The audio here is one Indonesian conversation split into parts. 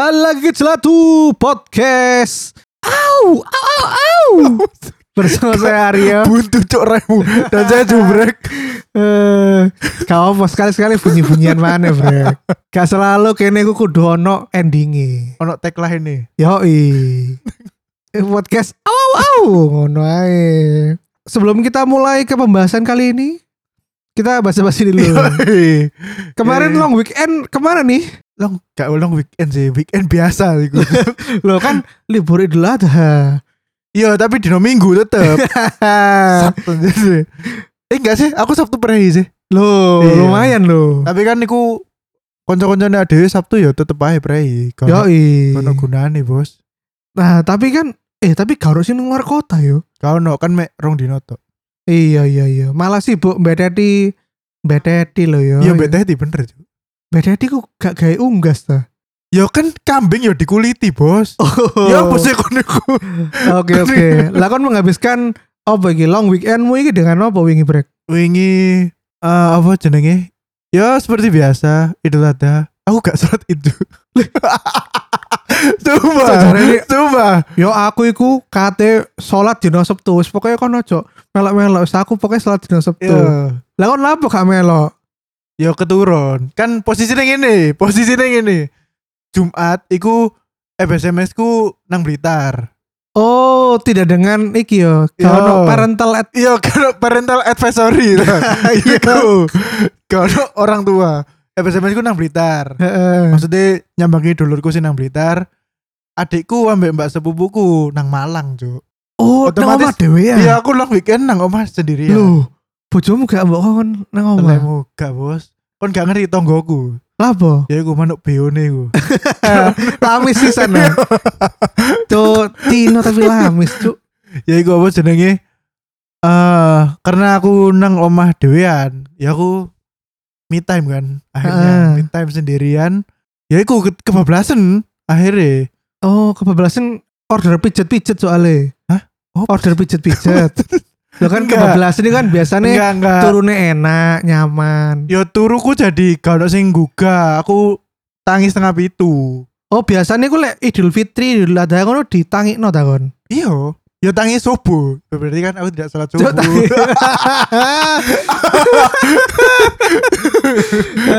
Kembali lagi ke Celatu Podcast. Au, au, au, au. Bersama saya Arya. buntu cok remu dan saya jubrek Eh, kau apa sekali-sekali bunyi-bunyian mana, Brek? Gak selalu kene ku kudu ono endinge. ono tag lah ini Yoi. Eh, Podcast au, au, au. Ngono ae. Sebelum kita mulai ke pembahasan kali ini, kita basa-basi dulu. Kemarin long weekend ke mana nih? Long gak long weekend sih weekend biasa iku. Lo kan libur Idul Adha. iya tapi dino minggu tetep Sabtu jadi eh enggak sih aku Sabtu pergi sih Loh, Iya. lumayan loh. tapi kan niku konco-koncone ada Sabtu ya tetep aja pergi kalau Yoi. ono gunane bos Nah, tapi kan eh tapi harus ini luar kota yo. kau no kan mek rong dino tok Iya iya iya. Malah sibuk bedeti bedeti lo yo. iya bete di bener Cuk. Bedeti ku gak gawe unggas ta. ya kan kambing ya dikuliti bos Oh. ya apa sih kon niku Oke oke. Lah kon menghabiskan apa iki long weekendmu iki dengan apa wingi break? wingi eh, apa jenenge ya seperti biasa Idul Adha aku gak sholat itu Coba, coba. Yo aku iku kate salat dina Sabtu. Wis pokoke kon ojo melok-melok. Aku pokoke salat dina Sabtu. Ya, Lah kon lapo gak melok? Ya keturun. Kan posisinya gini, posisinya gini. Jumat, iku SMS ku nang Blitar. Oh, tidak dengan iki yo. Yo. Kalau parental ad- Iya, kan parental advisory. Iku. Kalau orang tua, SMS ku nang Blitar. Maksudnya nyambangi dulurku sih nang Blitar. Adikku ambek mbak sepupuku nang Malang, Cuk. Oh, nang Otomatis- dhewe ya. Iya, aku long weekend nang omah sendirian. Loh, bojomu gak mbok kon nang omah. Telemu gak, Bos. Kon gak ngerti tonggoku. Lapo? Ya iku manuk beone iku. Lamis sih sana. Tuh, Tino tapi lamis, Cuk. ya iku apa jenenge? Eh, karena aku nang omah dhewean, ya aku me time kan. Akhirnya Ah. me time sendirian. Ya iku ke kebablasan akhirnya. Oh, kebablasan order pijet-pijet soalnya. Hah? Oh. Order pijet-pijet. Lo kan kebablasan ini kan biasanya Enggak, enggak. turunnya enak, nyaman. Ya turuku jadi gak ono sing gugah. Aku tangi setengah pitu. Oh, biasanya gue lek Idul Fitri, Idul Adha ngono ditangikno ta kon. Iya. Ya tangi subuh. Berarti kan aku tidak salat subuh.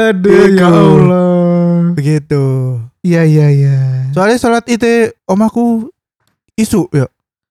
Aduh, ya. Allah. Begitu. Iya, iya, iya. Soalnya salat itu omahku isu ya.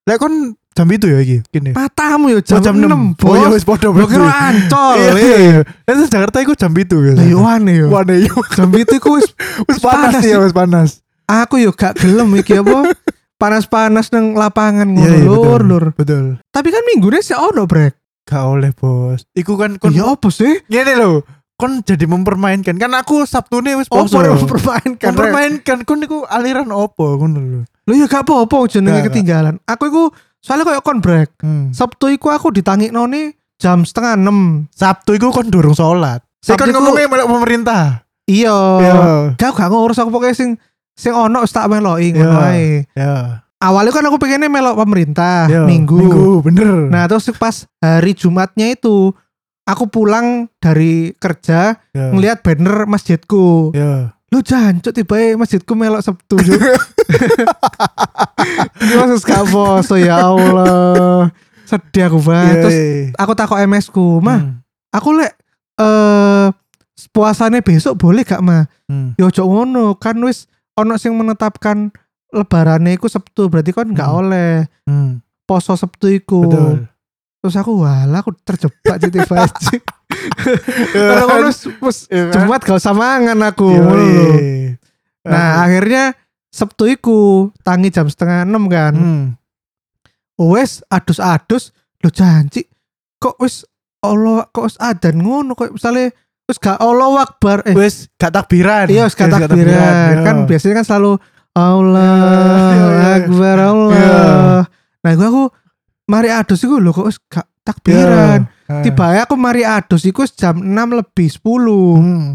Lek kon jam itu ya iki gini. Matamu yo Oh, jam, 6, Oh ya bos. wis padha Lo kira ancol. Iya, iya. iya. Itu Jakarta iku jam itu ya. Yo aneh yo. Wane yo. Jam itu ku wis Wis panas ya, ya. wis panas. aku yo gak gelem iki apa panas-panas nang lapangan ngono Iya, iya, lur betul. lur. Betul. Tapi kan minggu sih ono brek. Gak oleh, Bos. Iku kan kon Ya apa sih? ngene lho. Kon jadi mempermainkan. Kan aku Sabtu nih wis Oh, poso. mempermainkan. Mempermainkan kon niku aliran opo ngono lho. Lo ya gak apa-apa jenenge ketinggalan. Aku iku soalnya koyo kon brek. Hmm. Sabtu iku aku ditangikno nih jam setengah enam. Sabtu iku kon durung salat. Saya Sabtu kan ngomongnya melok pemerintah. Iya. Iya. Gak ngurus aku pokoknya sing sing ono tak meloki ngono Iya. ae. Ya. Awalnya kan aku pengennya melok pemerintah Ya. minggu. Minggu, bener. Nah terus pas hari Jumatnya itu aku pulang dari kerja ya. ngelihat banner masjidku. Ya. Lu jancuk tiba masjidku melok Sabtu. Ini maksud gak poso ya Allah. Sedih aku banget. Iya, Terus iya. aku takut MS ku, mah Hmm. aku lek eh puasanya besok boleh gak mah? Hmm. Ya ojo ngono kan wis ono sing menetapkan lebarane iku Sabtu berarti kan gak Hmm. oleh Hmm. poso Sabtu iku. Betul. Terus aku walah aku terjebak jadi Faji. Karena ngono wis- wis Iya kan? Jumat gak usah mangan aku. Iya, iya. Nah akhirnya Sabtu iku tangi jam setengah enam kan. Hmm. Wes adus-adus lo janji kok wis Allah kok wis adan ngono kok misalnya wis gak Allah Akbar eh Wes gak takbiran. iya wis gak Wes takbiran iya. kan biasanya kan selalu Allah. Akbar Allah. Nah gua aku mari adus iku lho kok wis gak takbiran. Iya. Tiba aku mari adus iku jam 6 lebih 10. Hmm.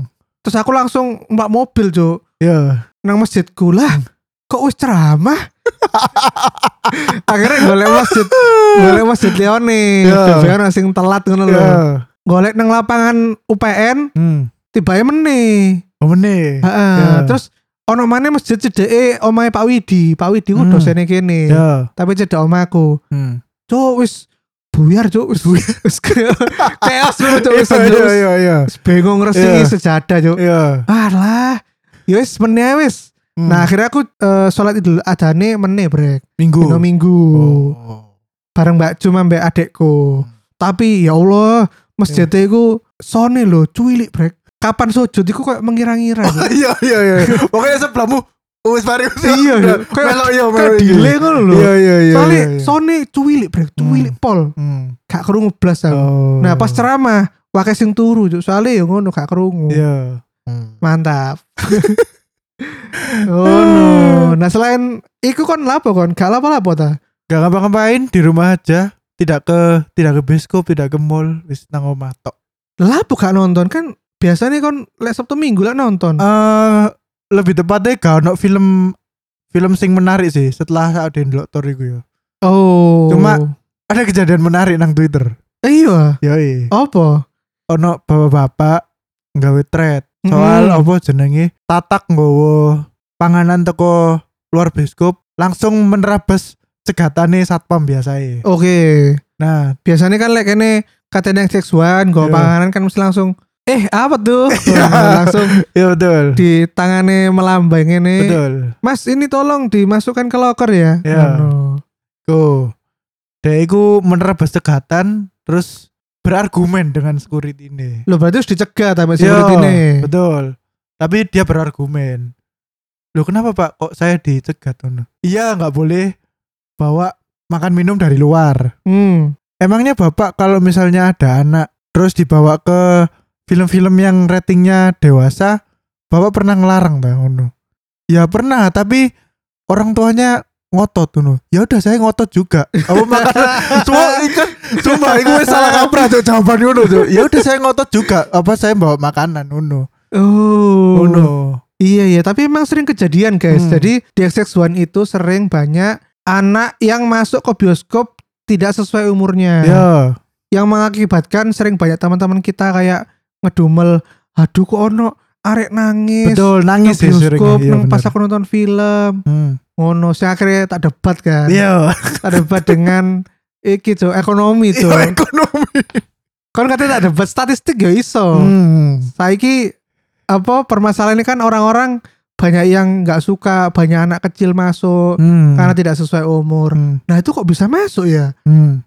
Terus aku langsung mbak mobil, Cuk. Iya. nang masjidku lah kok wis ceramah akhirnya golek masjid golek masjid Leone yeah. sing telat ngono lho Iya. golek nang lapangan UPN Hmm. tiba meneh Oh meneh. Heeh. Iya. terus ono mana masjid cedeke omahe Pak Widi. Pak Widi ku Hmm. dosennya kene. Ya. Tapi cedek omaku. Hmm. Cuk wis buyar cuk wis wis chaos lu cuk wis Iya, iya, iya, iya. wis bingung resi Iya. sejadah cuk. Iya. Alah. Ya wis meneh wis. Hmm. Nah akhirnya aku eh, sholat idul adhane meneh brek. minggu. Dino minggu. Oh. Bareng Mbak cuma Mbak adekku. Hmm. Tapi ya Allah, masjidnya iku sone lho, cuilik brek. Kapan sujud iku kayak mengira-ngira. Cuk. Iya, iya, iya. Pokoknya sebelahmu wis mari wis. Iya, iya. Melok iya, melok iya. delay ngono lho. Iya, iya, iya. Soalnya iya, iya. sone cuilik brek, cuilik pol. Hmm. Gak kerungu blas aku. Oh. Nah pas ceramah wakai sing turu Cuk. soalnya ya ngono gak kerungu. Iya. Hmm. Mantap. oh no. Nah selain iku kon lapo kon? Gak lapo-lapo ta? Gak ngapa-ngapain di rumah aja. Tidak ke tidak ke bioskop, tidak ke mall, wis nang omah tok. Lapo gak nonton kan biasanya kon lek Sabtu Minggu lah nonton. Eh lebih tepatnya gak ono film film sing menarik sih setelah ada ndelok Thor iku ya. oh. cuma- Ada kejadian menarik nang Twitter. iya. Yoi. Apa? Ono bapak-bapak nggawe thread soal Mm. apa jenenge tatak nggawa panganan teko luar bioskop langsung menerabas cegatane satpam biasa Oke. Nah, Biasanya kan lek kene katanya yang seksual, gue Iya. panganan kan mesti langsung eh apa tuh? Iya. langsung ya betul. di tangannya melambai ngene. Betul. Mas ini tolong dimasukkan ke loker ya. Iya. Ngono. Go. Dia iku menerabas cegatan terus berargumen dengan security ini. Loh berarti harus dicegah sama Iya, security ini. Betul. Tapi dia berargumen. Loh kenapa pak kok saya dicegat? Ono? Iya nggak boleh bawa makan minum dari luar. Hmm. Emangnya bapak kalau misalnya ada anak terus dibawa ke film-film yang ratingnya dewasa, bapak pernah ngelarang tak ngono? Ya pernah, tapi orang tuanya ngotot tuh ya udah saya ngotot juga apa makanan semua ikan cuma itu salah kaprah tuh jawaban ngono tuh ya udah saya ngotot juga apa saya bawa makanan ngono Oh. ngono Iya iya, tapi emang sering kejadian guys. Hmm. Jadi di XX1 itu sering banyak anak yang masuk ke bioskop tidak sesuai umurnya. ya Yang mengakibatkan sering banyak teman-teman kita kayak ngedumel, aduh kok ono arek nangis. betul nangis Nang sih sering bioskop iya nang pas aku nonton film. Hmm. Ngono, saya akhirnya tak debat kan. iya Tak debat dengan iki tuh ekonomi tuh. Iya, ekonomi Kan katanya tak debat statistik ya iso. Hmm. Saiki apa permasalahan ini kan orang-orang banyak yang nggak suka banyak anak kecil masuk Hmm. karena tidak sesuai umur. Hmm. Nah itu kok bisa masuk ya? Hmm.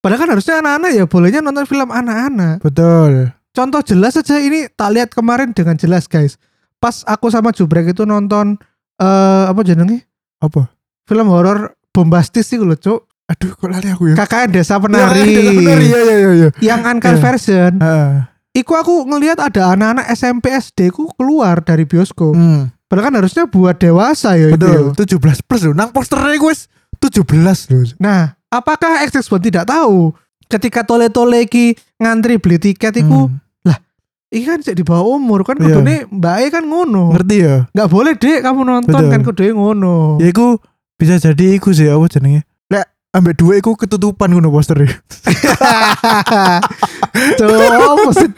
Padahal kan harusnya anak-anak ya bolehnya nonton film anak-anak. betul Contoh jelas saja ini tak lihat kemarin dengan jelas guys. Pas aku sama Jubrek itu nonton eh apa jenenge? apa Film horor bombastis sih loh, Cuk. aduh kok lari aku ya KKN Desa Ya, Penari. penari iya iya iya iya yang uncut Iya. version. Heeh. Iku aku ngelihat ada anak-anak SMP SD ku keluar dari bioskop. Hmm. Padahal kan harusnya buat dewasa ya itu. ya. Betul, 17 plus loh. Nang posternya gue 17 loh. Nah, apakah XX1 tidak tahu ketika tole-tole iki ngantri beli tiket iku, Hmm. iki kan cek di bawah umur kan Iya. kudune Mbak E kan ngono. Ngerti ya? Nggak boleh dek kamu nonton Betul. kan kudu ngono. Ya iku bisa jadi iku sih apa jenenge? Lek ambek dua iku ketutupan ngono. Tuh, apa sih?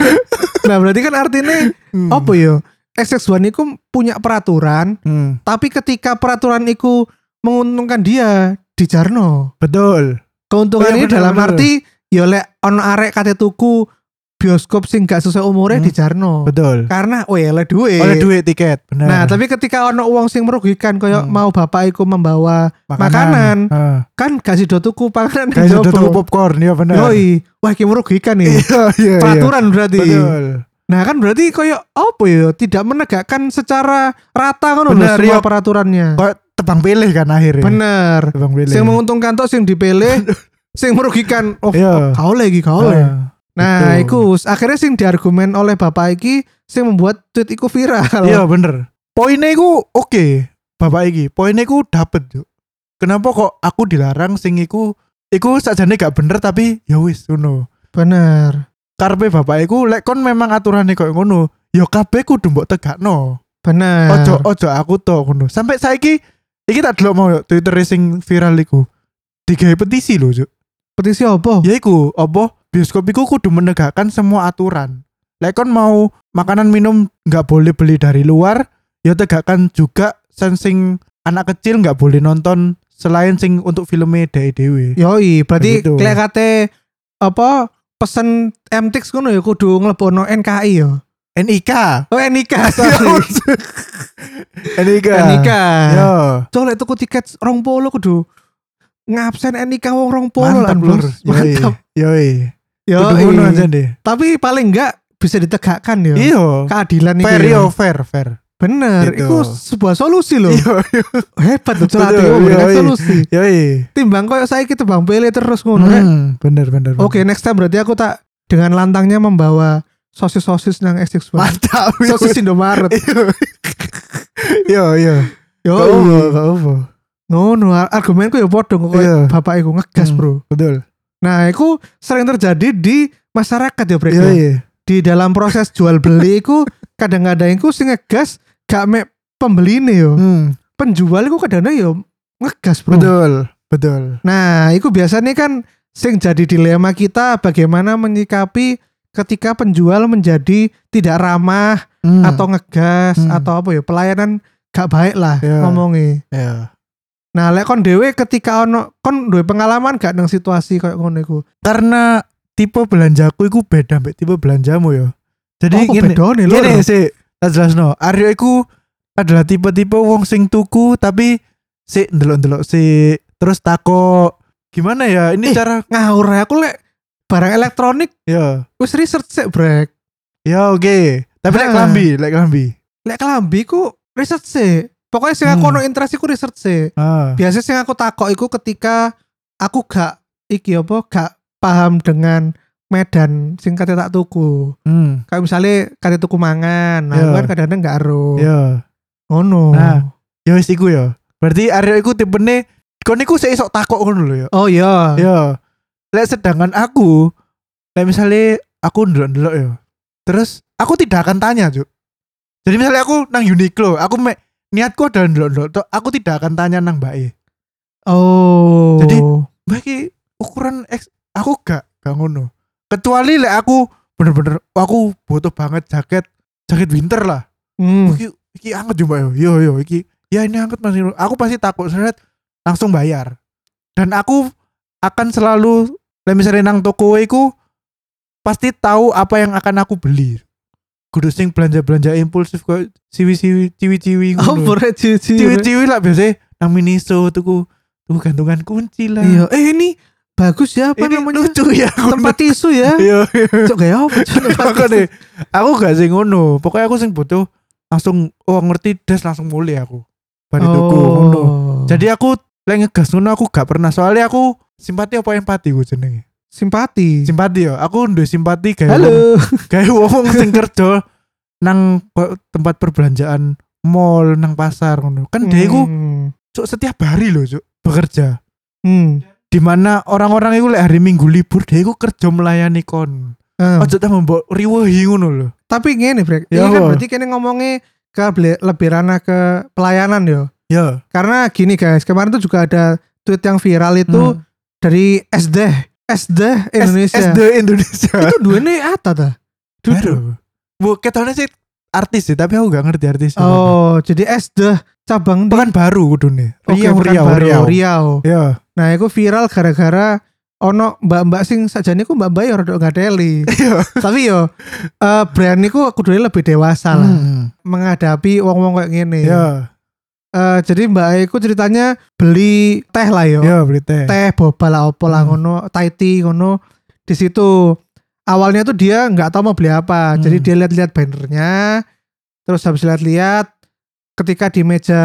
Nah, berarti kan artinya Hmm. apa ya? XX1 iku punya peraturan, Hmm. tapi ketika peraturan iku menguntungkan dia dijarno. Betul. Keuntungan Oh, iya, ini bener, dalam bener. arti ya lek ono arek kate tuku bioskop sing gak sesuai umurnya Hmm. dijarno. Betul. Karena oh ya oleh duit. Oleh duit tiket, benar. Nah, tapi ketika ono uang sing merugikan koyo Hmm. mau bapak iku membawa makanan. Heeh. kan gak sido tuku panganan Kayak sudah jopo. tuku popcorn ya benar. Yoi, wah iki merugikan nih. Iya, iya, iya. Peraturan berarti. Betul. Nah, kan berarti koyo apa ya? Tidak menegakkan secara rata kan Bener, semua iya. peraturannya. Kok tebang pilih kan akhirnya. Bener. Tebang pilih. Sing menguntungkan tok sing dipilih, sing merugikan oh, Iya. kau lagi kau lagi. Ah, Nah, iku betul. akhirnya sing diargumen oleh bapak iki sing membuat tweet iku viral. Iya bener. Poinnya iku oke, bapak iki. Poinnya iku dapet yuk. Kenapa kok aku dilarang sing iku iku sakjane gak bener tapi ya wis ngono. Bener. Karpe bapak iku lek kon memang aturannya koyo ngono, ya kabeh kudu mbok tegakno. Bener. Ojo ojo aku to ngono. Sampai saiki iki tak delok mau yuk, Twitter sing viral iku. Digawe petisi lho, Cuk. Petisi apa? Ya iku, apa bioskop iku kudu menegakkan semua aturan. Lek kon mau makanan minum nggak boleh beli dari luar, ya tegakkan juga sensing anak kecil nggak boleh nonton selain sing untuk filmnya dewe dewe Yoi, berarti Begitu. klek kate apa pesen MTX ngono ya kudu nglebono NKI ya. NIK Oh NIK. NIK NIK. yo Colek tuku tiket rong polo kudu ngabsen NIK wong rong polo mantap lah, lur Bos. yoi Mantap. yoi Yo, kudu ngono aja deh Tapi paling enggak bisa ditegakkan ya. iyo Keadilan itu. fair ya. yo fair fair Bener, Gitu. itu sebuah solusi loh. iyo iyo Hebat tuh celati memberikan yoi. solusi. yoi Timbang koyo saya kita bang pele terus ngono. eh. Hmm, bener bener bener. Oke, next time berarti aku tak dengan lantangnya membawa sosis-sosis nang X6 mantap Sosis Indomaret. Yo yo. Yo, apa, gak apa. Ngono argumenku ya podo kok Iya. bapak iku ngegas, Hmm, Bro. Betul. Nah, itu sering terjadi di masyarakat ya, Brek. Iya ya. iya. Di dalam proses jual beli iku kadang-kadang iku sing ngegas gak mek pembeli nih yo. Hmm, Penjual iku kadang-kadang yo ngegas, Bro. betul betul. Nah, itu biasanya kan sing jadi dilema kita bagaimana menyikapi ketika penjual menjadi tidak ramah Hmm, atau ngegas Hmm. atau apa ya pelayanan gak baik lah Iya. ngomongnya. ya. Nah, lek kon dhewe ketika ono kon duwe pengalaman gak nang situasi kayak ngono iku. Karena tipe belanjaku iku beda mbek tipe belanjamu yo. Jadi Apa gini, bedone lho? gini sih, tak jelas no. Aryo iku adalah tipe-tipe wong sing tuku tapi si ndelok-ndelok si terus tako gimana ya ini Eh. cara Ngawur aku lek barang elektronik ya wis research sik, Brek. ya oke tapi lek Ah. kelambi lek kelambi Lek kelambi ku research sik. Pokoknya sing aku Hmm. ono interest iku research sik. ah Biasanya sing aku takok iku ketika aku gak iki apa gak paham dengan medan sing kate tak tuku. hmm Kayak misalnya kate tuku mangan, nah Iya. kan kadang-kadang gak ero. ya Ngono. Nah. ya wis iku ya berarti Aryo iku tipene kon iku sik isok takok ngono lho ya Oh iya. ya lek sedangkan aku lek misalnya aku ndelok-ndelok ya terus aku tidak akan tanya cuk jadi misalnya aku nang Uniqlo aku me, niatku adalah tok, aku tidak akan tanya nang mbak E. Oh. Jadi, mbak iki ukuran X aku gak gak ngono. Kecuali lek aku bener-bener aku butuh banget jaket jaket winter lah. Hmm. iki iki anget juga yo yo yo iki ya ini anget masih aku pasti takut seret langsung bayar. Dan aku akan selalu lek misalnya nang toko iku pasti tahu apa yang akan aku beli kudu sing belanja-belanja impulsif kok ciwi-ciwi ciwi-ciwi Oh, ngono. boleh cici. ciwi-ciwi lah biasanya nang Miniso tuku tuku gantungan kunci lah Iya. Eh ini bagus ya apa ini namanya? lucu ya Tempat tisu ya. iya. Cok kayak apa? Cok, tempat makanya tisu? aku gak sing ngono pokoknya aku sing butuh langsung oh ngerti des langsung mulai aku bari tuku ngono Oh. jadi aku lek ngegas ngono aku gak pernah soalnya aku simpati apa empati gue jenenge simpati. simpati ya aku duwe simpati kayak Halo. kayak wong sing kerja nang tempat perbelanjaan mall nang pasar ngono kan dia iku Hmm. cuk setiap hari loh cuk bekerja Hmm. di mana orang-orang itu hari minggu libur dia iku kerja melayani kon Ah. ojo tak membawa riwehi ngono lho Tapi gini, Brek. Ya Ini kan berarti kini ngomongnya ke lebih ranah ke pelayanan yo. ya Karena gini guys, kemarin tuh juga ada tweet yang viral itu Hmm. dari SD, SD Indonesia. SD Indonesia itu dua nih apa ta? Baru bu ketone sih artis sih tapi aku gak ngerti artis Oh, jadi SD cabang di Pekan baru kudune Oke, Riau Riau Pekanbaru, Riau Riau. ya Nah, itu viral gara-gara ono mbak-mbak sing sajane ku mbak-mbak ya rada ngadeli. iya Tapi yo eh brand niku kudu lebih dewasa lah Hmm. menghadapi wong-wong kayak gini. ya Eh, jadi Mbak Eko ceritanya beli teh lah yo. ya beli teh Teh boba lah opo lah Hmm. ngono, Thai tea ngono. Di situ awalnya tuh dia nggak tahu mau beli apa. Jadi Hmm. dia lihat-lihat bannernya. Terus habis lihat-lihat ketika di meja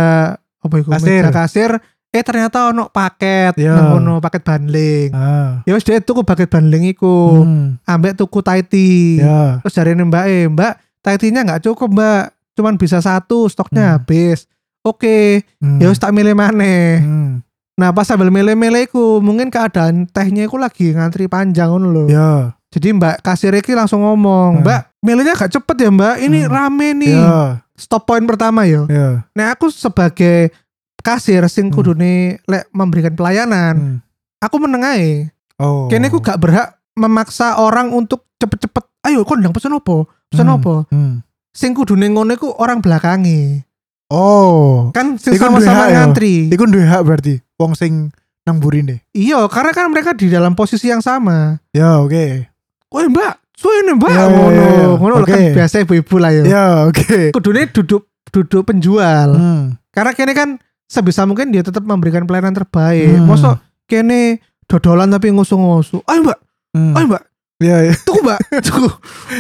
apa itu Kasir. meja kasir eh ternyata ono paket nang ono paket bundling. ah Ya wis dia tuku paket bundling iku. Hmm. Ambek tuku Thai tea. ya Terus dari Mbak E, Mbak, Thai tea-nya nggak cukup Mbak, cuman bisa satu, stoknya Hmm. habis. Oke, Hmm. ya wis tak milih maneh. Hmm. Nah pas sambil milih-milih iku, mungkin keadaan tehnya iku lagi ngantri panjang ngono lho. ya Jadi Mbak kasir iki langsung ngomong, Hmm. Mbak, milihnya gak cepet ya Mbak, ini Hmm. rame nih. ya Stop point pertama yo. ya Nah aku sebagai kasir sing Hmm. kudune lek memberikan pelayanan, Hmm. aku menengahi. oh Kene aku gak berhak memaksa orang untuk cepet-cepet. Ayo kondang pesen opo? Pesen Hmm. opo? Hmm. sing kudune ngono iku orang belakangi. Oh. Kan sama-sama ya? ngantri. Iku duwe hak berarti. Wong sing nang burine. Iya, karena kan mereka di dalam posisi yang sama. Ya, oke. Woi mbak, suwe mbak, Ya, ya, ngono, ngono kan biasa ibu-ibu lah ya. Ya, oke. Kudune duduk duduk penjual. Hmm. Karena kene kan sebisa mungkin dia tetap memberikan pelayanan terbaik. Hmm. Mosok kene dodolan tapi ngusu-ngusu. Ayo mbak, Hmm. ayo mbak, Ya, ya. tunggu mbak, tunggu,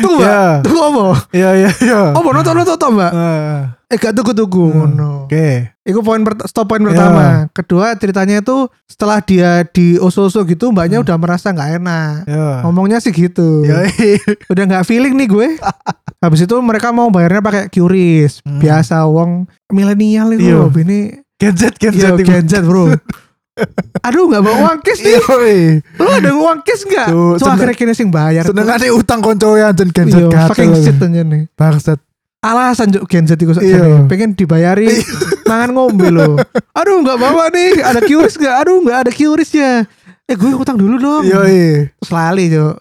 tunggu mbak, Ya. tunggu apa? Ya, ya, ya. Apa nonton nonton nonton, mbak? Ah, Eh gak tunggu tunggu, Hmm. Oke. Itu poin pert- stop poin Ya. pertama. Kedua ceritanya itu setelah dia di oso-oso gitu, mbaknya Hmm. udah merasa nggak enak. Ya. Ngomongnya sih gitu. Ya, Udah nggak feeling nih gue. Habis itu mereka mau bayarnya pakai QRIS. Hmm. Biasa uang milenial itu Iya. Ini Genset, Iya, genset. Genjet bro. Aduh nggak bawa uang cash nih. Iya, Lo ada uang cash nggak? So akhirnya kini sing bayar. Seneng ada utang konco ya anjen genset Iya, fucking gatel. shit aja nih. Bangsat. Alasan juk Genjet itu Iya. sakjane. pengen dibayari mangan ngombe lo. Aduh nggak bawa nih. Ada QRIS nggak? Aduh nggak ada QRIS ya. Eh gue utang dulu dong. Iya, iya. Terus lali jo.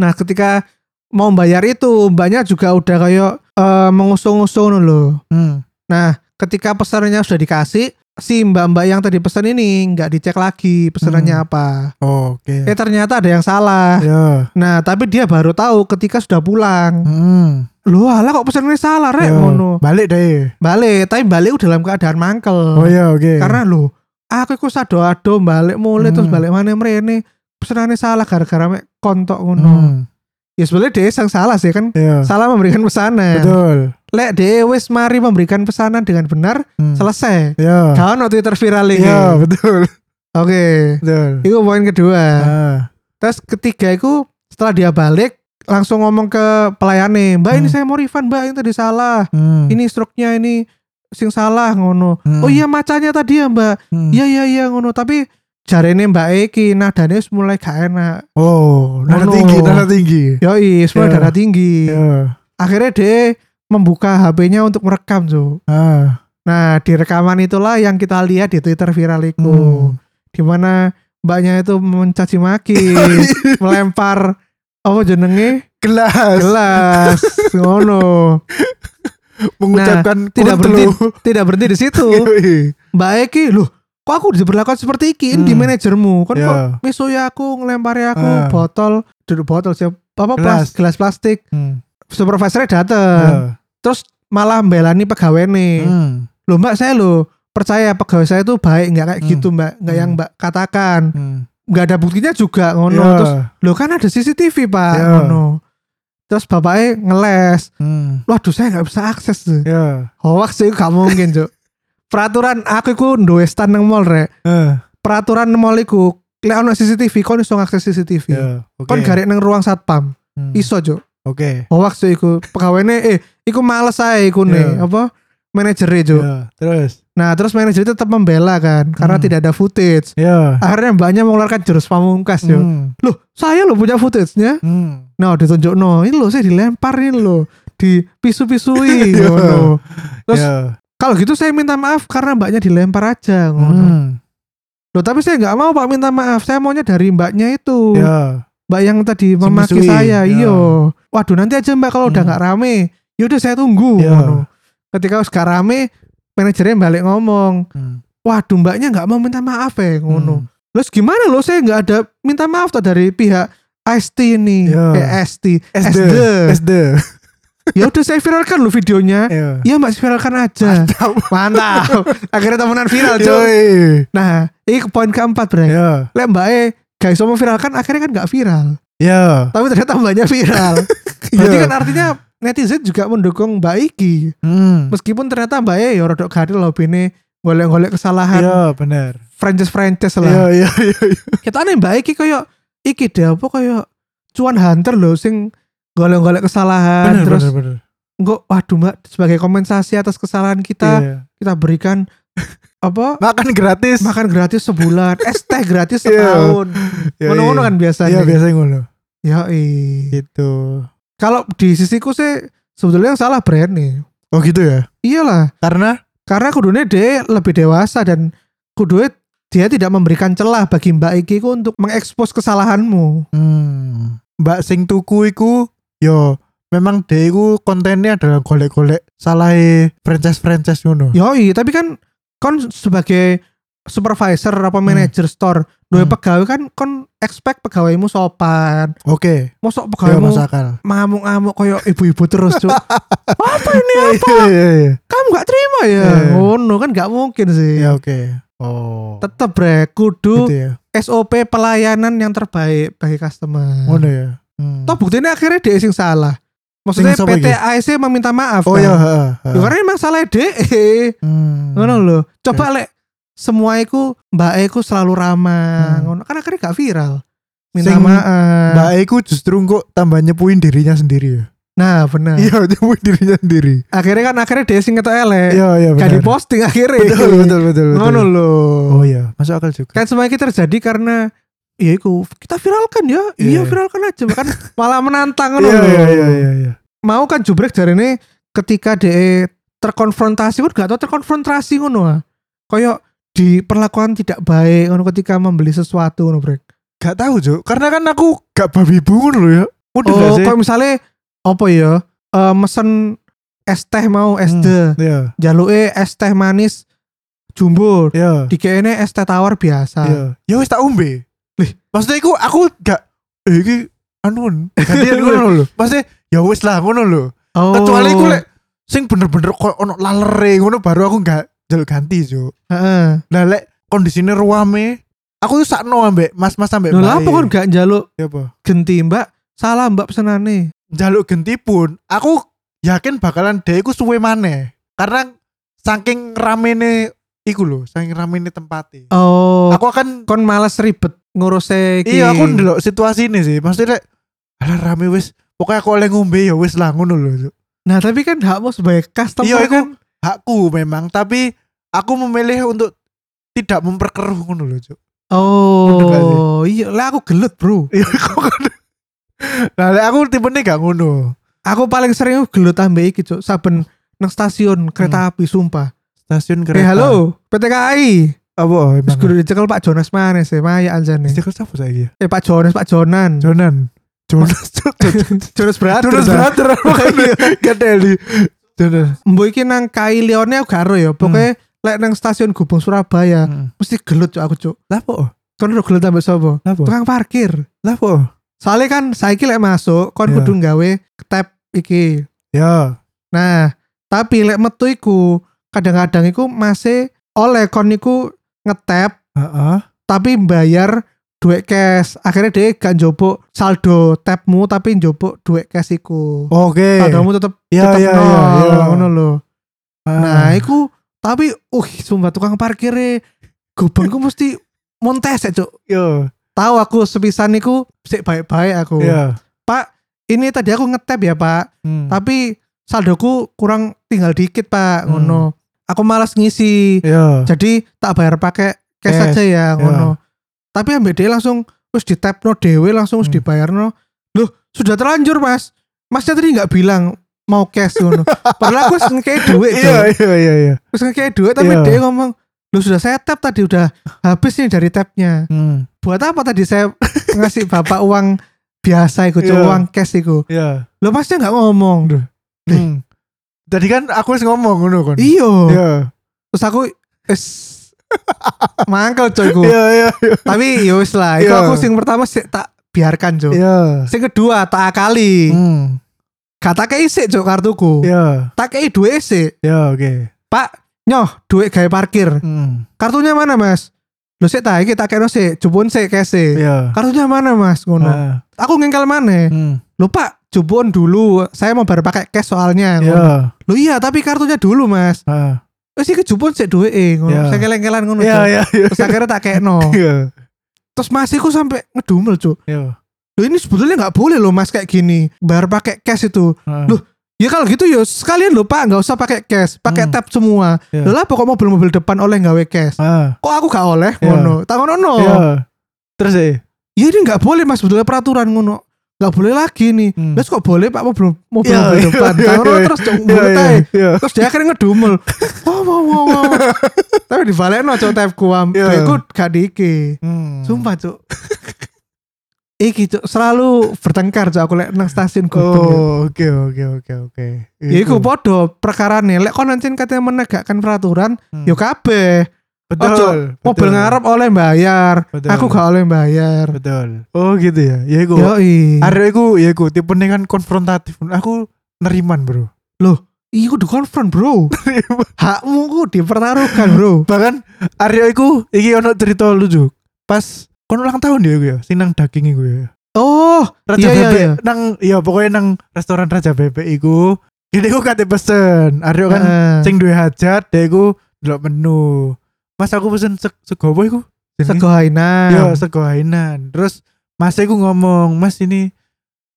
nah ketika mau bayar itu mbaknya juga udah kayak eh, mengusung-usung loh. Hmm. Nah, ketika pesanannya sudah dikasih, si mbak-mbak yang tadi pesan ini nggak dicek lagi pesanannya Hmm. apa. Oke. Eh ternyata ada yang salah. Ya. Nah, tapi dia baru tahu ketika sudah pulang. Hmm. Loh, alah kok pesanannya salah, rek Ya. ngono. Balik deh. Balik, tapi balik dalam keadaan mangkel. Oh iya, oke. Karena lo, aku iku sado-ado balik mulai terus Hmm. balik mana mrene. Pesanannya salah gara-gara mek kontok ngono. Hmm. Ya sebenarnya dia yang salah sih kan. Iya. Salah memberikan pesanan. Betul. Lek dia wis mari memberikan pesanan dengan benar, Hmm. selesai. Ya. Kawan waktu Twitter viral ini. Iya, betul. Oke. Betul. Itu poin kedua. Ah. Terus ketiga itu setelah dia balik langsung ngomong ke pelayannya, Mbak ini Hmm. saya mau refund Mbak ini tadi salah. Hmm. Ini struknya ini sing salah ngono. Hmm. Oh iya macanya tadi ya Mbak. Hmm. Iya iya iya ngono. Tapi jarene Mbak Eki nadane wis mulai gak enak. Oh, nada tinggi, nada tinggi. Yoi, semua Ya. darah tinggi. Ya. Akhirnya dia membuka HP-nya untuk merekam, Jo. Ah. Nah, di rekaman itulah yang kita lihat di Twitter viral itu. Hmm. Di mana mbaknya itu mencaci maki, melempar apa jenenge Gelas. gelas ngono Mengucapkan tidak kuntelu. berhenti tidak berhenti di situ mbak Eki loh kok aku diperlakukan seperti ini di Hmm. manajermu kan Ya. kok misoi aku ngelempari aku Ah. botol duduk botol siapa apa Gelas. plas, gelas plastik Hmm. supervisornya dateng Ya. Terus malah belani pegawai nih Hmm. loh mbak saya loh percaya pegawai saya itu baik nggak kayak Hmm. gitu mbak nggak yang Hmm. mbak katakan Hmm. nggak ada buktinya juga ngono Ya. terus lo kan ada CCTV pak Ya. ngono terus bapaknya ngeles Hmm. waduh saya nggak bisa akses tuh Ya. hoax sih gak mungkin cuk peraturan aku iku duwe stand nang mall rek Eh. peraturan mall iku lek ono CCTV kon iso ngakses CCTV Ya. Oke. kon garek nang ruang satpam Hmm. iso cuk Oke. hoax cuk iku pegawainya eh iku males ae iku nih Ya. apa manajernya cuk Ya. Terus. nah terus manajer tetap membela kan karena Hmm. tidak ada footage Ya. akhirnya mbaknya mengeluarkan jurus pamungkas Hmm. loh saya loh punya footage-nya Hmm. nah ditunjuk no ini loh saya dilempar ini loh di pisu-pisui Ya. ngono terus Ya. kalau gitu saya minta maaf karena mbaknya dilempar aja ngono Hmm. loh tapi saya nggak mau pak minta maaf saya maunya dari mbaknya itu Ya. mbak yang tadi memaki Semisui, saya ya. iyo waduh nanti aja mbak kalau udah Hmm. nggak rame yaudah saya tunggu ngono. ketika udah rame manajernya balik ngomong Hmm. waduh mbaknya nggak mau minta maaf ya ngono Hmm. Terus gimana loh saya nggak ada minta maaf tuh dari pihak ST ini Ya. eh ST SD. SD SD. ya udah saya viralkan loh videonya Ya. Iya mbak viralkan aja Mantap Akhirnya temenan viral cuy Yoi. Nah ini poin keempat bre Ya. Lek mbak E Guys mau viralkan akhirnya kan gak viral Ya. Tapi ternyata mbaknya viral Berarti Iya. kan artinya netizen juga mendukung Mbak Iki Hmm. Meskipun ternyata Mbak ya rodok gadil loh bini Golek-golek kesalahan Ya, benar. Franchise-franchise lah ya, ya. Kita nih Mbak Iki kayak Iki deh apa kayak Cuan hunter loh sing Golek-golek kesalahan Benar, Terus benar, benar. Enggak, waduh mbak Sebagai kompensasi atas kesalahan kita Iya. Kita berikan Apa Makan gratis. Makan gratis sebulan Es teh gratis Iya. setahun Yoi. Ngono-ngono kan biasanya Iya, biasanya ngono. Ya Gitu. Kalau di sisiku sih Sebetulnya yang salah brand nih Oh, gitu ya. Iyalah Karena Karena kudunya dia lebih dewasa dan kudunya dia tidak memberikan celah bagi Mbak Iki ku untuk mengekspos kesalahanmu. hmm, Mbak sing tuku iku yo memang dia iku kontennya adalah golek-golek salah franchise-franchise ngono. Yoi, tapi kan kon sebagai supervisor apa manajer store, duwe Hmm. pegawai kan kon expect pegawaimu sopan. Oke. Mosok Ya pegawaimu ngamuk-ngamuk koyo ibu-ibu terus, Cuk. apa ini? Iya iya iya. Kamu gak terima ya? Iya. Ngono kan gak mungkin sih. Ya oke. Oh. Tetep bre, kudu Gitu ya. SOP pelayanan yang terbaik bagi customer. Ngono ya. Hmm. Toh buktinya akhirnya dia sing salah. Maksudnya Sing PT iki? AIC meminta maaf. Oh kan? ya, heeh. Ya, karena emang salah DE. Hmm. Ngono lho. Coba lek semua iku Mbak Eko selalu ramah. Hmm. Ngono kan akhirnya gak viral. Minta Sing maaf. Mbak Eko justru kok tambah nyepuin dirinya sendiri ya. Nah, benar. Iya, nyepuin dirinya sendiri. Akhirnya kan akhirnya dia sing ketok elek. Iya, iya Gak benar. diposting akhirnya. Betul, betul, betul, betul. Ngono lho. Oh iya, masuk akal juga. Kan semua ini terjadi karena ya iku kita viralkan ya. Iya, Iya. viralkan aja kan malah menantang ngono Iya, lho. iya, iya, iya, iya. Mau kan jubrek dari ini ketika dia terkonfrontasi kan gak tau terkonfrontasi ngono ah. Kayak diperlakukan tidak baik ngono ketika membeli sesuatu ngono brek. Gak tahu, Cuk. Karena kan aku gak babi bungun loh ya. Udah Oh, sih? kayak misalnya apa ya? eh, mesen es teh mau es Hmm, de, Iya, jaluke es teh manis jumbo, iya. dikene es teh tawar biasa. Iya. Ya wis tak umbe. Lih, maksudnya iku aku gak eh iki anu gantian ngono lho. Maksudnya ya wis lah ngono lho. Oh. Kecuali iku lek sing bener-bener kok ono lalere ngono baru aku gak jaluk ganti, Cuk. Heeh. Lah lek kondisinya ruame, aku tuh sakno ambek mas-mas ambek mbak. lah apa kon gak njaluk Ya apa? genti mbak? Salah mbak pesenane. Jaluk genti pun aku yakin bakalan deh iku suwe maneh. Karena saking ramene iku lho, saking ramene tempatnya. Oh. Aku akan kon males ribet ngurus. Iya aku ndelok situasi ini sih Maksudnya lek Alah rame wis Pokoknya aku oleh ngombe ya wis lah ngono lho. Nah, tapi kan hakmu sebagai customer Iya, iku- kan Hakku memang Tapi Aku memilih untuk Tidak memperkeruh ngono lho Cuk. Gak Oh, iya lah aku gelut, Bro. Iya kok Nah aku tipenya gak ngono Aku paling sering gelut ambek iki, Cuk. Saben nang stasiun kereta api sumpah. Stasiun Eh, kereta halo, PT KAI. Apa Terus emang kudu dicekel Pak Jonas mana sih? Maya anjane. Stiker siapa saya Eh Pak Jonas, Pak Jonan. Jonan Jonas. Jonas Brother. Jonas. Brother Gadeli Jonas Mbok iki nang KAI Lione aku karo ya. Pokoknya lek nang stasiun Gubeng Surabaya Hmm. mesti gelut Cuk, aku, Cuk. Lapo Kon udah gelut ambek sapa? Tukang parkir. Lapo Soalnya kan saiki lek masuk kon kudu gawe tap iki. Ya Nah, tapi lek metu iku kadang-kadang iku masih oleh kon iku ngetap Heeh. tapi bayar duit cash. Akhirnya dia gak njopok saldo tapmu tapi njopok duit cash iku. Oke Saldomu tetep Iya tetep iya nol, iya iya. ngono lho. Ah. Nah, iku tapi uh sumpah tukang parkirnya gubengku mesti montes ya, Cuk. Yo, Tahu aku sepisan iku sik baik-baik aku. iya. Pak, ini tadi aku ngetap ya, Pak. Hmm. Tapi saldoku kurang tinggal dikit, Pak. Hmm. Ngono. Aku malas ngisi. Iya. Jadi tak bayar pakai cash, Cash, aja ya, ya. ngono. Tapi dia langsung wis di tap no dewe langsung Hmm. dibayarno. Loh, sudah terlanjur, Mas. Masnya tadi nggak bilang mau cash ngono. Padahal aku ngekei duit, Iya iya iya iya. Wis ngekei duit tapi Iya. dia ngomong, "Loh, sudah saya tap tadi udah habis nih dari tapnya. Hmm. Buat apa tadi saya ngasih Bapak uang biasa Cuk, Iya. uang cash iku. Iya. Loh, Masnya nggak ngomong." Hmm. Tadi kan aku wis ngomong ngono kan. Iya. Iya. Terus aku es mangkel coy ku. Iya iya iya. Tapi ya wis lah, itu Iya. aku sing pertama sih tak biarkan cuk. Iya. Sing kedua tak akali. Hmm. Kata kei isik cuk kartuku. Iya. Tak kei duit isik. Iya oke. Pak, nyoh duit gawe parkir. Hmm. Kartunya mana mas? Lu sih tak iki tak kena sih, jupun sih kese. Iya. Kartunya mana mas? Ngono. Ah. Aku ngengkel mana? Hmm. Lu pak, jupun dulu. Saya mau baru pakai cash soalnya. Iya. Lu iya tapi kartunya dulu mas. Ah. Wes iki jupun duit eh. Ngono. Iya. Saya keleng-kelan ngono. Iya iya. Terus akhirnya tak kekno. Iya. Terus masih ku sampai ngedumel cuk. Iya. Loh ini sebetulnya nggak boleh loh mas kayak gini. Bayar pakai cash itu. Ah. Loh, Ya kalau gitu ya sekalian loh pak nggak usah pakai cash, pakai Hmm. tap semua. Iya. Lah pokok mobil-mobil depan oleh nggawe cash. Ah. Kok aku gak oleh Iya. ngono? Tak ngono no. Iya. Terus eh. Ya ini nggak boleh mas sebetulnya peraturan ngono. Nggak boleh lagi nih. Hmm. Terus kok boleh pak mobil mobil, Iya, mobil iya, depan? Tak ngono iya. terus cok mulut iya. ae. Iya. Terus dia akhirnya ngedumel. Wow wow wow. wow. Tapi dibalik no cok tapku am. Iya. Duitku gak diiki. Hmm. Sumpah cok. iki cuk selalu bertengkar cuk aku lek nang stasiun gubeng. Cuk. Oh, oke oke oke oke. Ya iku podo perkarane lek kon ancen katanya menegakkan peraturan Hmm. yo kabeh. Betul. Ojo, betul. Mobil ngarep oleh bayar, Betul. aku gak oleh bayar. Betul. Oh gitu ya. Ya iku. Yoi. Arek iku ya iku tipe kan konfrontatif. Aku neriman, Bro. Iya kudu konfront bro Hakmu ku dipertaruhkan bro Bahkan Aryo iku iki ono cerita lucu. Pas kon ulang tahun dia iku ya, sing nang daging iku ya. Oh Raja Iya, iya, Bebek iya. nang ya pokoknya nang restoran Raja Bebek iku. Ini aku kate pesen. Aryo kan eh, sing duwe hajat, dia iku ndelok menu. Mas aku pesen se sego apa iku? Sego Hainam Yo sego hainan. Terus Mas iku ngomong, "Mas ini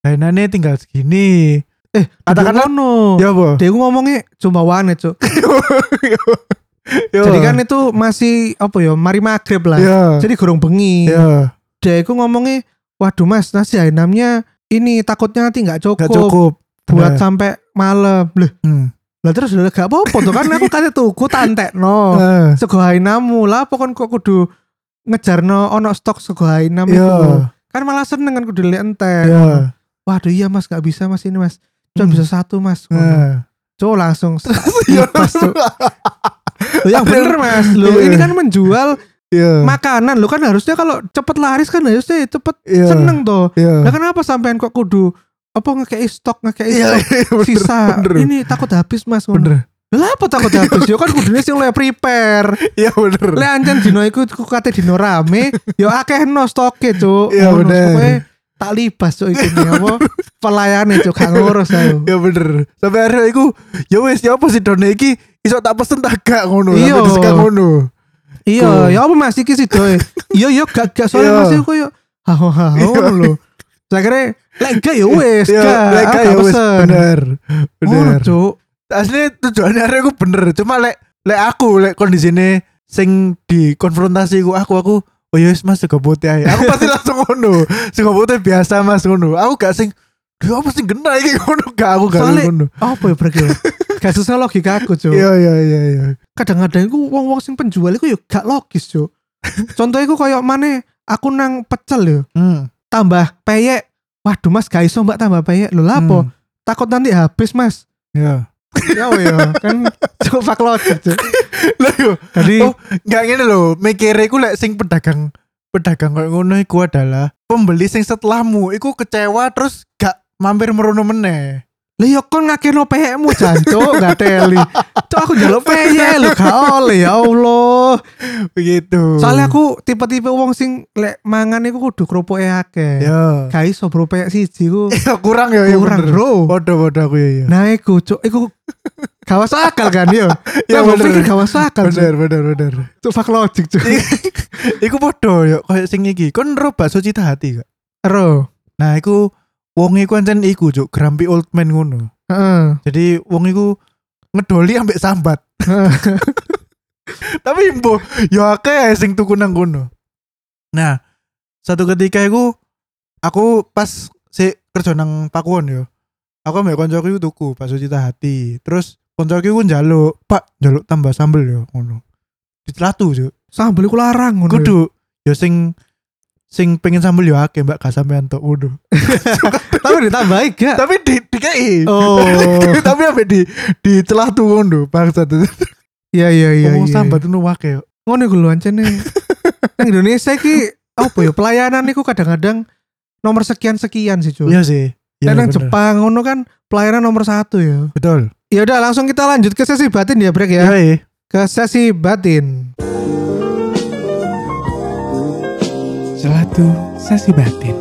hainannya tinggal segini." Eh Katakanlah- no Ya apa? Dia ku ngomongnya cuma wane cuk Yo. Jadi kan itu masih apa ya Mari maghrib lah ya. Jadi gorong bengi Ya, Dia ku ngomongnya Waduh mas nasi Hainamnya Ini takutnya nanti gak cukup, gak cukup. Buat sampai malam Loh Hmm. Lah terus udah gak apa-apa tuh kan aku kate tuku tantek no Eh, Sego Hainamu lah pokoknya kok kudu ngejarno ono stok sego Hainam Iya. Kan malah seneng kan kudu lihat entek. Iya. Waduh iya mas gak bisa mas ini mas Cuma Hmm. bisa satu mas Eh. Cuma langsung Iya. lepas tuh Loh, yang bener mas Loh Iya. ini kan menjual Iya. makanan Lo kan harusnya kalau cepet laris kan harusnya cepet Iya. seneng tuh Iya. Lah kenapa sampean kok kudu apa ngekei stok ngekei Iya, stok iya, bener, sisa bener. ini takut habis mas. Bener. lah apa takut habis yo kan kudunya sing oleh prepare Iya bener. le ancen dino iku ku kate dino rame yo akeh no stoke cuk Iya, bener. tak libas cuk iki nih, apa pelayane cuk gak ngurus aku Ya bener. Sampai akhirnya iku ya wis ya apa sih done iki iso tak pesen tak gak ngono. Iya. Ngono. iya ya apa mas iki sih doy iya iya gak gak soalnya Iya. mas iku yo haho haho Iya. lho saya kira lek gak ya aku gak gak ya pesen. bener. Bener. cuk Asli tujuannya arek aku bener. Cuma lek lek aku lek kondisine sing dikonfrontasi ku aku aku oh ya wis mas sego putih ae. Aku pasti langsung ngono. Sego putih biasa mas ngono. Aku gak sing Dia apa sih kena iki ngono gak aku gak ngono. apa ya berarti ya? gak sesuai logika aku cuk Iya iya iya iya. kadang-kadang iku wong-wong sing penjual iku yo gak logis cuk contohnya iku koyo mana aku nang pecel yo Hmm. Tambah peyek. Waduh mas gak iso mbak tambah peyek. Lho lah apa? Hmm. takut nanti habis mas. Iya. ya ya kan cuk fak logik cuk Lah yo jadi Oh, Gak ngene lho, mikire iku lek sing pedagang pedagang kayak ngono iku adalah pembeli sing setelahmu. Iku kecewa terus gak mampir merono meneh. Lah yo kon ngakeno peyekmu jancuk gak teli cuk aku njaluk peyek lho gak oleh ya Allah Begitu. soalnya aku tipe-tipe wong sing lek mangan iku kudu kerupuke akeh ya. gak iso bro peyek siji ku Ya kurang ya, ya kurang bro Podo-podo aku ya ya. Nah, iku cuk, iku gak masuk akal kan yo. Ya, Ya bener. pikir gak masuk akal. Bener bener bener. Cuk, fuck logic cuk. iku podo ya kayak sing iki. Kon ro bakso cita hati gak? Ero. Nah, iku wong iku ancen iku cuk, grumpy old man ngono. Heeh. Jadi wong iku ngedoli ambek sambat. Tapi mbo ya akeh sing tuku nang kono. Nah, satu ketika iku aku pas si kerja nang Pakuwon yo. Aku ambek koncoku iku tuku bakso cita hati. Terus koncoku iku njaluk, "Pak, njaluk tambah sambel yo." ngono. Dicelatu, Cuk. Sambel iku larang ngono. Kudu yo sing sing pengen sambel yo akeh Mbak gak sampean tok waduh. Tapi ditambahi gak? Tapi di dikei. Oh. Tapi ambek di dicelatu ngono, bangsat. Iya iya iya. Ngomong iya. sambat ngono wake. Ngono lho ancene. Nang Indonesia iki apa ya pelayanan iku kadang-kadang nomor sekian-sekian sih cuy. Iya sih. Iya, Dan nang bener. Jepang ngono kan pelayanan nomor satu ya. Betul. Ya udah langsung kita lanjut ke sesi batin ya Brek ya. Ya. Ke sesi batin. Selatu sesi batin.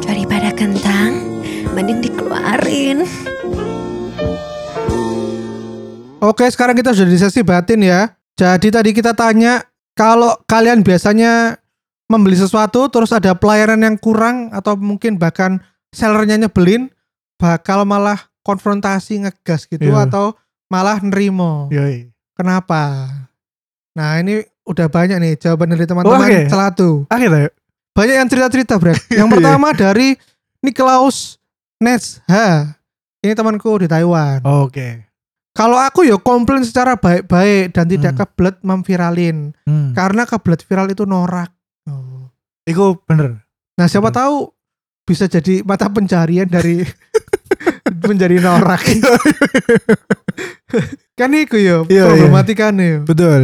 Daripada kentang, mending dikeluarin. Oke, sekarang kita sudah di sesi batin ya. Jadi tadi kita tanya kalau kalian biasanya membeli sesuatu terus ada pelayanan yang kurang atau mungkin bahkan sellernya nyebelin, bakal malah konfrontasi ngegas gitu Iya. atau malah nerimo. Yoi. Kenapa? Nah, ini udah banyak nih jawaban dari teman-teman Oke. Celatu. Akhirnya Banyak yang cerita-cerita, Brek. Yang Iya. pertama dari Niklaus Nesha. Ini temanku di Taiwan. Oke. Kalau aku ya komplain secara baik-baik dan tidak Hmm. kebelet memviralin. Hmm. Karena kebelet viral itu norak. Oh. Iku bener. Nah, siapa Betul. tahu bisa jadi mata pencarian dari menjadi norak. kan itu ya Iya, problematikanya ya. Betul.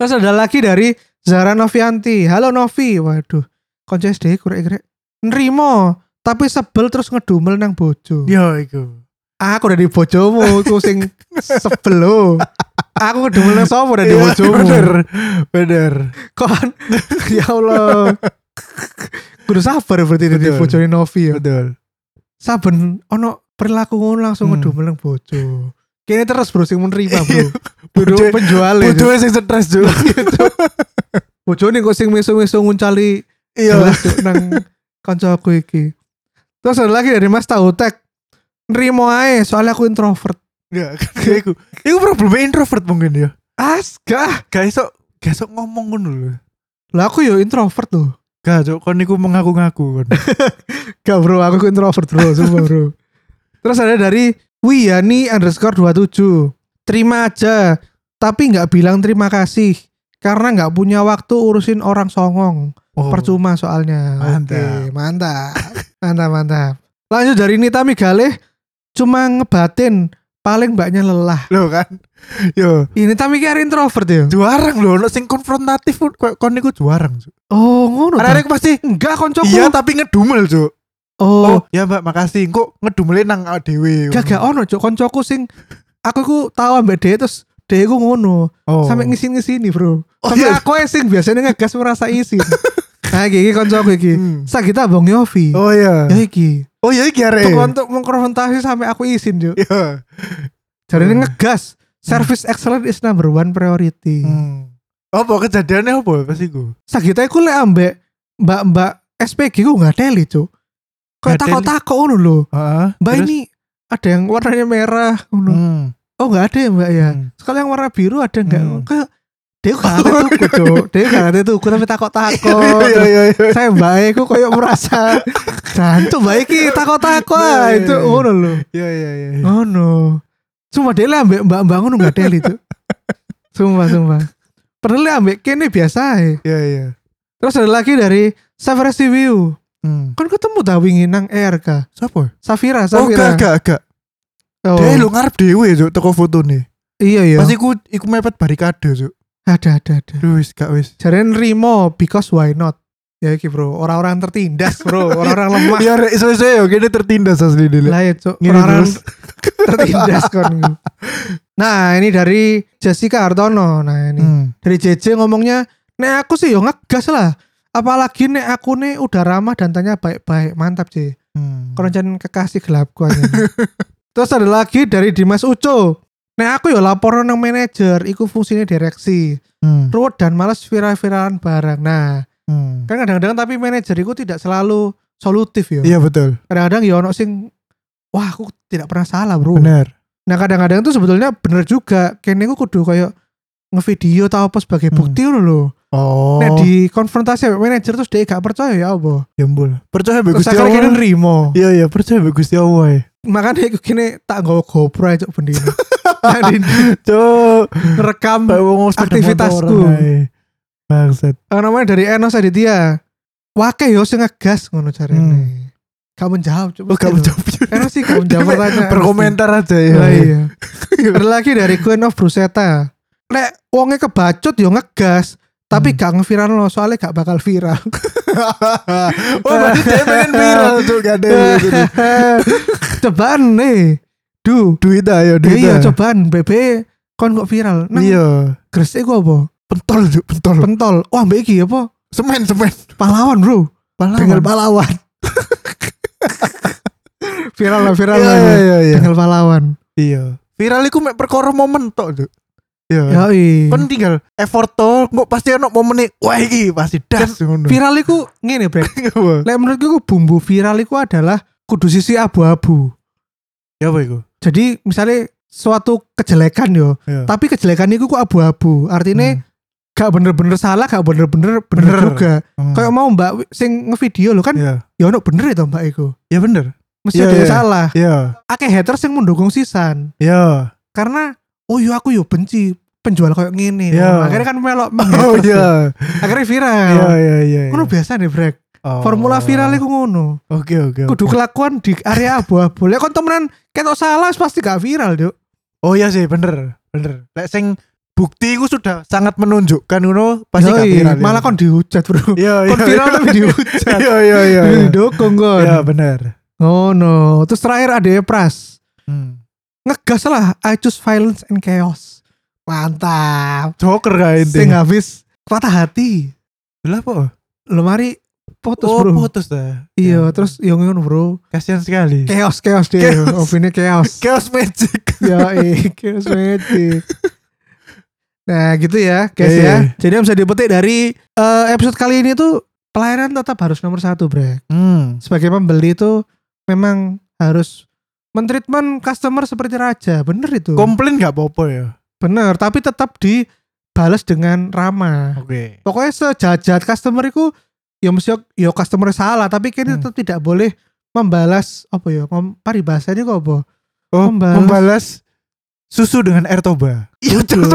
Terus ada lagi dari Zara Novianti. Halo Novi. Waduh. Konco SD kurek kurek. Nerimo. Tapi sebel terus ngedumel nang bojo. Yo iku. Aku udah di bojomu. Aku sing sebel lo. Aku ngedumel nang sopo udah di Iya, bojomu. Bener. Bener. Kon. ya Allah. Kudu sabar berarti di bojone Novi ya. Betul. Saben ono perilaku ngono langsung Hmm. ngedumel nang bojo. Kini terus bro sing menerima bro. Duduk Bojo- penjual ya. Bodoh sing stres juga. Bojone kok sing meso-meso nguncali Iya. Nang kancaku iki. Terus ada lagi dari Mas Tautek. Nerimo ae soalnya aku introvert. Ya, kan iku. Iku problemnya introvert mungkin ya. Aska. Gak iso gak iso ngomong ngono lho. Lah aku yo introvert tuh. Gak, cok, kon niku mengaku-ngaku kon. Gak bro, aku introvert bro, sumpah bro. Terus ada dari Wiyani underscore 27. Terima aja, tapi nggak bilang terima kasih. Karena nggak punya waktu urusin orang songong. Oh. Percuma soalnya. Mantap. Oke, mantap. mantap, mantap. Lanjut dari Nita Migaleh. Cuma ngebatin. Paling mbaknya lelah. Loh kan. Yo, Ini Tami kira introvert ya? juarang lho, ono sing konfrontatif kok kon niku juarang. Oh ngono ta? pasti Enggak koncoku. iya tapi ngedumel, cok. Oh, Oh, ya Mbak, makasih. Kok ngedumelin nang awake dhewe. gak gak ono cok koncoku sing aku ku tahu ambek dia terus dia ku ngono Oh. sampai ngisin-ngisini bro. Oh, Sampai iya. aku sing biasanya ngegas merasa isin. nah iki koncoku iki. Hmm. Sagita Bang Yofi. Oh iya. Ya iki. Oh iya iki arek. Untuk, mengkonfrontasi sampai aku isin cok. Iya. Jadi Hmm. ngegas. Service excellence is number one priority. Hmm. Apa kejadiannya apa pas iku? Sagita iku lek ambek mbak-mbak SPG ku nggak teli cok. Kayak takut-takut ngono lho. Heeh. Mbak ini ada yang warnanya merah ngono. Hmm. Oh nggak ada ya mbak ya. Hmm. Sekali yang warna biru ada nggak? Hmm. Kayak dia gak ada tuku cok. Dia gak ada tuku tapi takut-takut. Iya iya iya. Saya mbak Eko kayak merasa Jantung mbak Iki takut-takut itu ngono lho. Iya iya iya. Ngono. Cuma dia lah ambek mbak-mbak ngono gak teli tuh. Sumpah sumpah. Padahal dia ambek kene biasa ae. Iya iya. Terus ada lagi dari Safira View. Hmm. Kan ketemu dah wingi nang RK. Siapa? Safira, Oh Safira. gak gak gak. Oh, Dia lu ngarep dhewe cuk toko foto nih. Iya iya. Pas iku iku mepet barikade cuk. Ada ada ada. Duh, Wis gak wis. Jaren Rimo because why not? Ya iki bro, orang-orang tertindas bro, orang-orang lemah. Ya rek iso-iso ya kene tertindas asli dile. Lah ya cuk, terus. tertindas kon. Nah, ini dari Jessica Artono. Nah, ini Hmm. dari JJ ngomongnya, "Nek aku sih yo ngegas lah. Apalagi nek aku nih udah ramah dan tanya baik-baik. Mantap, sih. Hmm. Jangan kekasih gelapku aja. Terus ada lagi dari Dimas Uco. Nek aku yo lapor nang manajer, iku fungsinya direksi. Hmm. Ruwet dan males viral-viralan barang. Nah, Hmm. kan kadang-kadang tapi manajer itu tidak selalu solutif ya. Iya betul. Kadang-kadang ya ono sing wah aku tidak pernah salah, Bro. Benar. Nah, kadang-kadang tuh sebetulnya bener juga. Kene aku kudu kayak ngevideo atau apa sebagai Hmm. bukti ngono lho. Oh. Nek di konfrontasi sama manajer terus dia gak percaya ya apa? ya ampun. Percaya Terus Gusti Allah. nrimo. Iya iya, percaya mbek Gusti Allah. ya. Makanya kene tak nggawa GoPro aja cuk bendino. Nah, di Cuk, sepeda aktivitasku. Bangsat. eh, namanya dari Enos Aditya. Wake yo sing ngegas ngono jarene. Hmm. Gak menjawab cuk. Oh, kamu jawab. Enos sih gak menjawab pertanyaan. Berkomentar aja ya. Lah iya. Ada lagi dari Queen of Bruseta. Nek wonge kebacut yo ngegas, tapi Hmm. gak ngeviral lo soalnya gak bakal viral. oh, berarti dia pengen viral tuh gak ada. cobaan nih. Du. Duit ayo, duit. Iya cobaan BB kon kok viral. Nang Iya. Gresik ku apa? Pentol, Cuk, pentol. Pentol. Wah, mbak iki apa? Semen, semen. Pahlawan, Bro. Pahlawan. pahlawan. viral lah, viral Iya, lah. iya, iya, iya. Bengkel pahlawan. Iya. Viral iku mek perkara momen tok. Iya. Yoi. Kon tinggal effort to, kok pasti ono momen. Wah, iki pasti das ngono. Viral iku ngene, Brek. Apa? Lek menurutku iku bumbu viral iku adalah kudu sisi abu-abu. Ya apa iku? Jadi misalnya suatu kejelekan yo, Iya. tapi kejelekan itu kok abu-abu. Artinya Hmm. gak bener-bener salah, gak bener-bener bener, Bener. juga. Hmm. Kayak mau Mbak sing ngevideo lo kan, Iya. ya ono bener itu Mbak Iku. Ya bener. Mesti Iya, ada yang iya. salah. Iya. Akeh haters yang mendukung sisan. Iya. Karena oh yo aku yo benci penjual kayak gini. Iya. Akhirnya kan melok Oh iya. Akhirnya viral. Iya iya iya. Ngono biasa nih, Brek. Oh. Formula viral iku ngono. Oke oke. Kudu oke. kelakuan di area abu-abu. Lek kon temenan ketok salah pasti gak viral, Duk. Oh iya sih bener bener. Lek sing bukti ku sudah sangat menunjukkan ngono pasti gak viral. ya. Malah kon dihujat, Bro. Iya iya. Kon viral tapi dihujat. Iya iya iya. iya. Didukung kon. Iya bener. Ngono. Terus terakhir ada Pras. Hmm. Ngegas lah I choose violence and chaos. Mantap. Joker gak Sing ini? habis patah hati. Lah apa? Lemari putus, oh Bro. putus dah. Iya, Ya. terus yang ngono, Bro. kasihan sekali. Chaos, chaos dia. Opini chaos. Chaos magic. ya, eh, chaos magic. Nah, gitu ya, guys Iya. ya. Jadi yang bisa dipetik dari eh, episode kali ini tuh pelayanan tetap harus nomor satu, Bre. Hmm. Sebagai pembeli itu memang harus mentreatment customer seperti raja, bener itu. Komplain gak apa-apa ya. Bener, tapi tetap dibalas dengan ramah. Oke. Pokoknya sejahat customer itu ya mesti ya customer salah, tapi kini Hmm. tetap tidak boleh membalas apa ya? Ngom, paribasanya kok apa? Oh, Membalas. membalas. susu dengan air toba. Iya, Betul.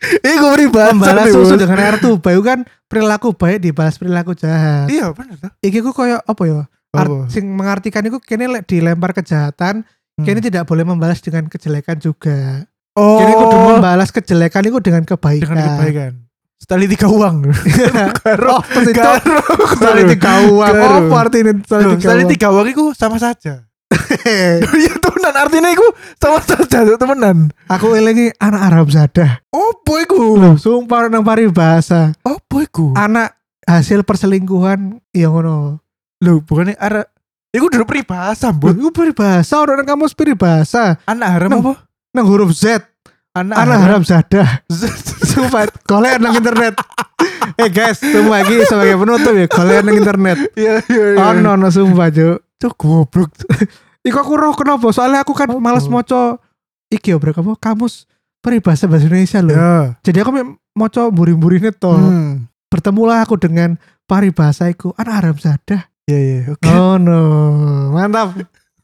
Ini gue beri bahasa membalas susu dengan air tuba itu kan perilaku baik dibalas perilaku jahat. Iya, bener tuh. Iki ku koyo apa ya? Art, Apa? sing mengartikan itu kini dilempar kejahatan, Hmm. kini tidak boleh membalas dengan kejelekan juga. Oh, Kini kudu membalas kejelekan itu dengan kebaikan. dengan kebaikan. Sekali tiga uang. Karo. Oh, itu Karo. sekali tiga uang. Karo. Apa artinya sekali Loh, tiga Sekali uang? tiga uang itu sama saja. Iya temenan artinya itu sama saja temenan. Aku elingi anak Arab Zadah. Opo iku? Loh, sumpah nang paribasa. Opo iku? Anak hasil perselingkuhan ya ngono. Loh, bukannya ara Iku dulu peribahasa, Bu. Iku peribahasa orang kamus peribahasa. Anak haram apa? Nang huruf Z. Anak, Anak Arab Zadah. Z- Sumpah, golek nang internet. eh guys, sumpah lagi sebagai penutup ya, golek nang internet. Iya, iya, iya. Oh no, no sumpah, Cuk. Cuk goblok. Iku aku roh kenapa? Soalnya aku kan Apa? males moco iki ya, Bro, apa kamus peribahasa bahasa Indonesia loh. Ya. Jadi aku moco mburi-mburine to. Hmm. Bertemulah aku dengan paribasa iku anak Arab Zadah. Iya, iya. Oke. Oh no, mantap.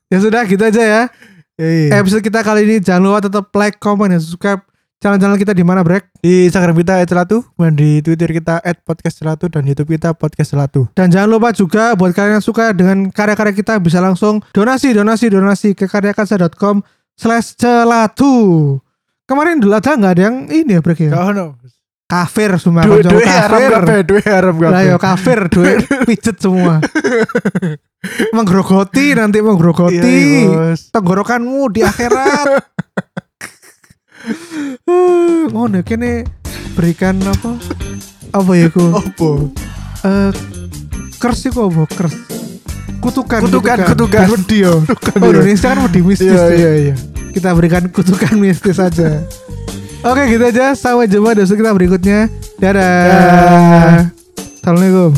Ya sudah gitu aja ya. Iya, iya. Episode kita kali ini jangan lupa tetap like, comment, dan subscribe channel-channel kita di mana Brek. Di Instagram kita @celatu, kemudian di Twitter kita @podcastcelatu dan YouTube kita podcast celatu. Dan jangan lupa juga buat kalian yang suka dengan karya-karya kita bisa langsung donasi, donasi, donasi ke karyakansa.com slash celatu. Kemarin dulu ada nggak ada yang ini ya Brek ya? Kau no. Kafir semua duit haram kafir. kabeh, duit haram Lah kabeh. ya kafir, duit pijet semua. menggerogoti nanti menggerogoti. Iya, iya, tenggorokanmu di akhirat. Ngono kene berikan apa? Apa ya ku? Opo? Eh kers iku apa? Kers. Kutukan, Kutukan, kutukan. Wedi yo. Oh, iya. Indonesia kan wedi mistis. Iya, tuh. iya, iya. Kita berikan kutukan mistis saja. Oke, gitu aja. Sampai jumpa di episode kita berikutnya. Dadah. Dah. Assalamualaikum.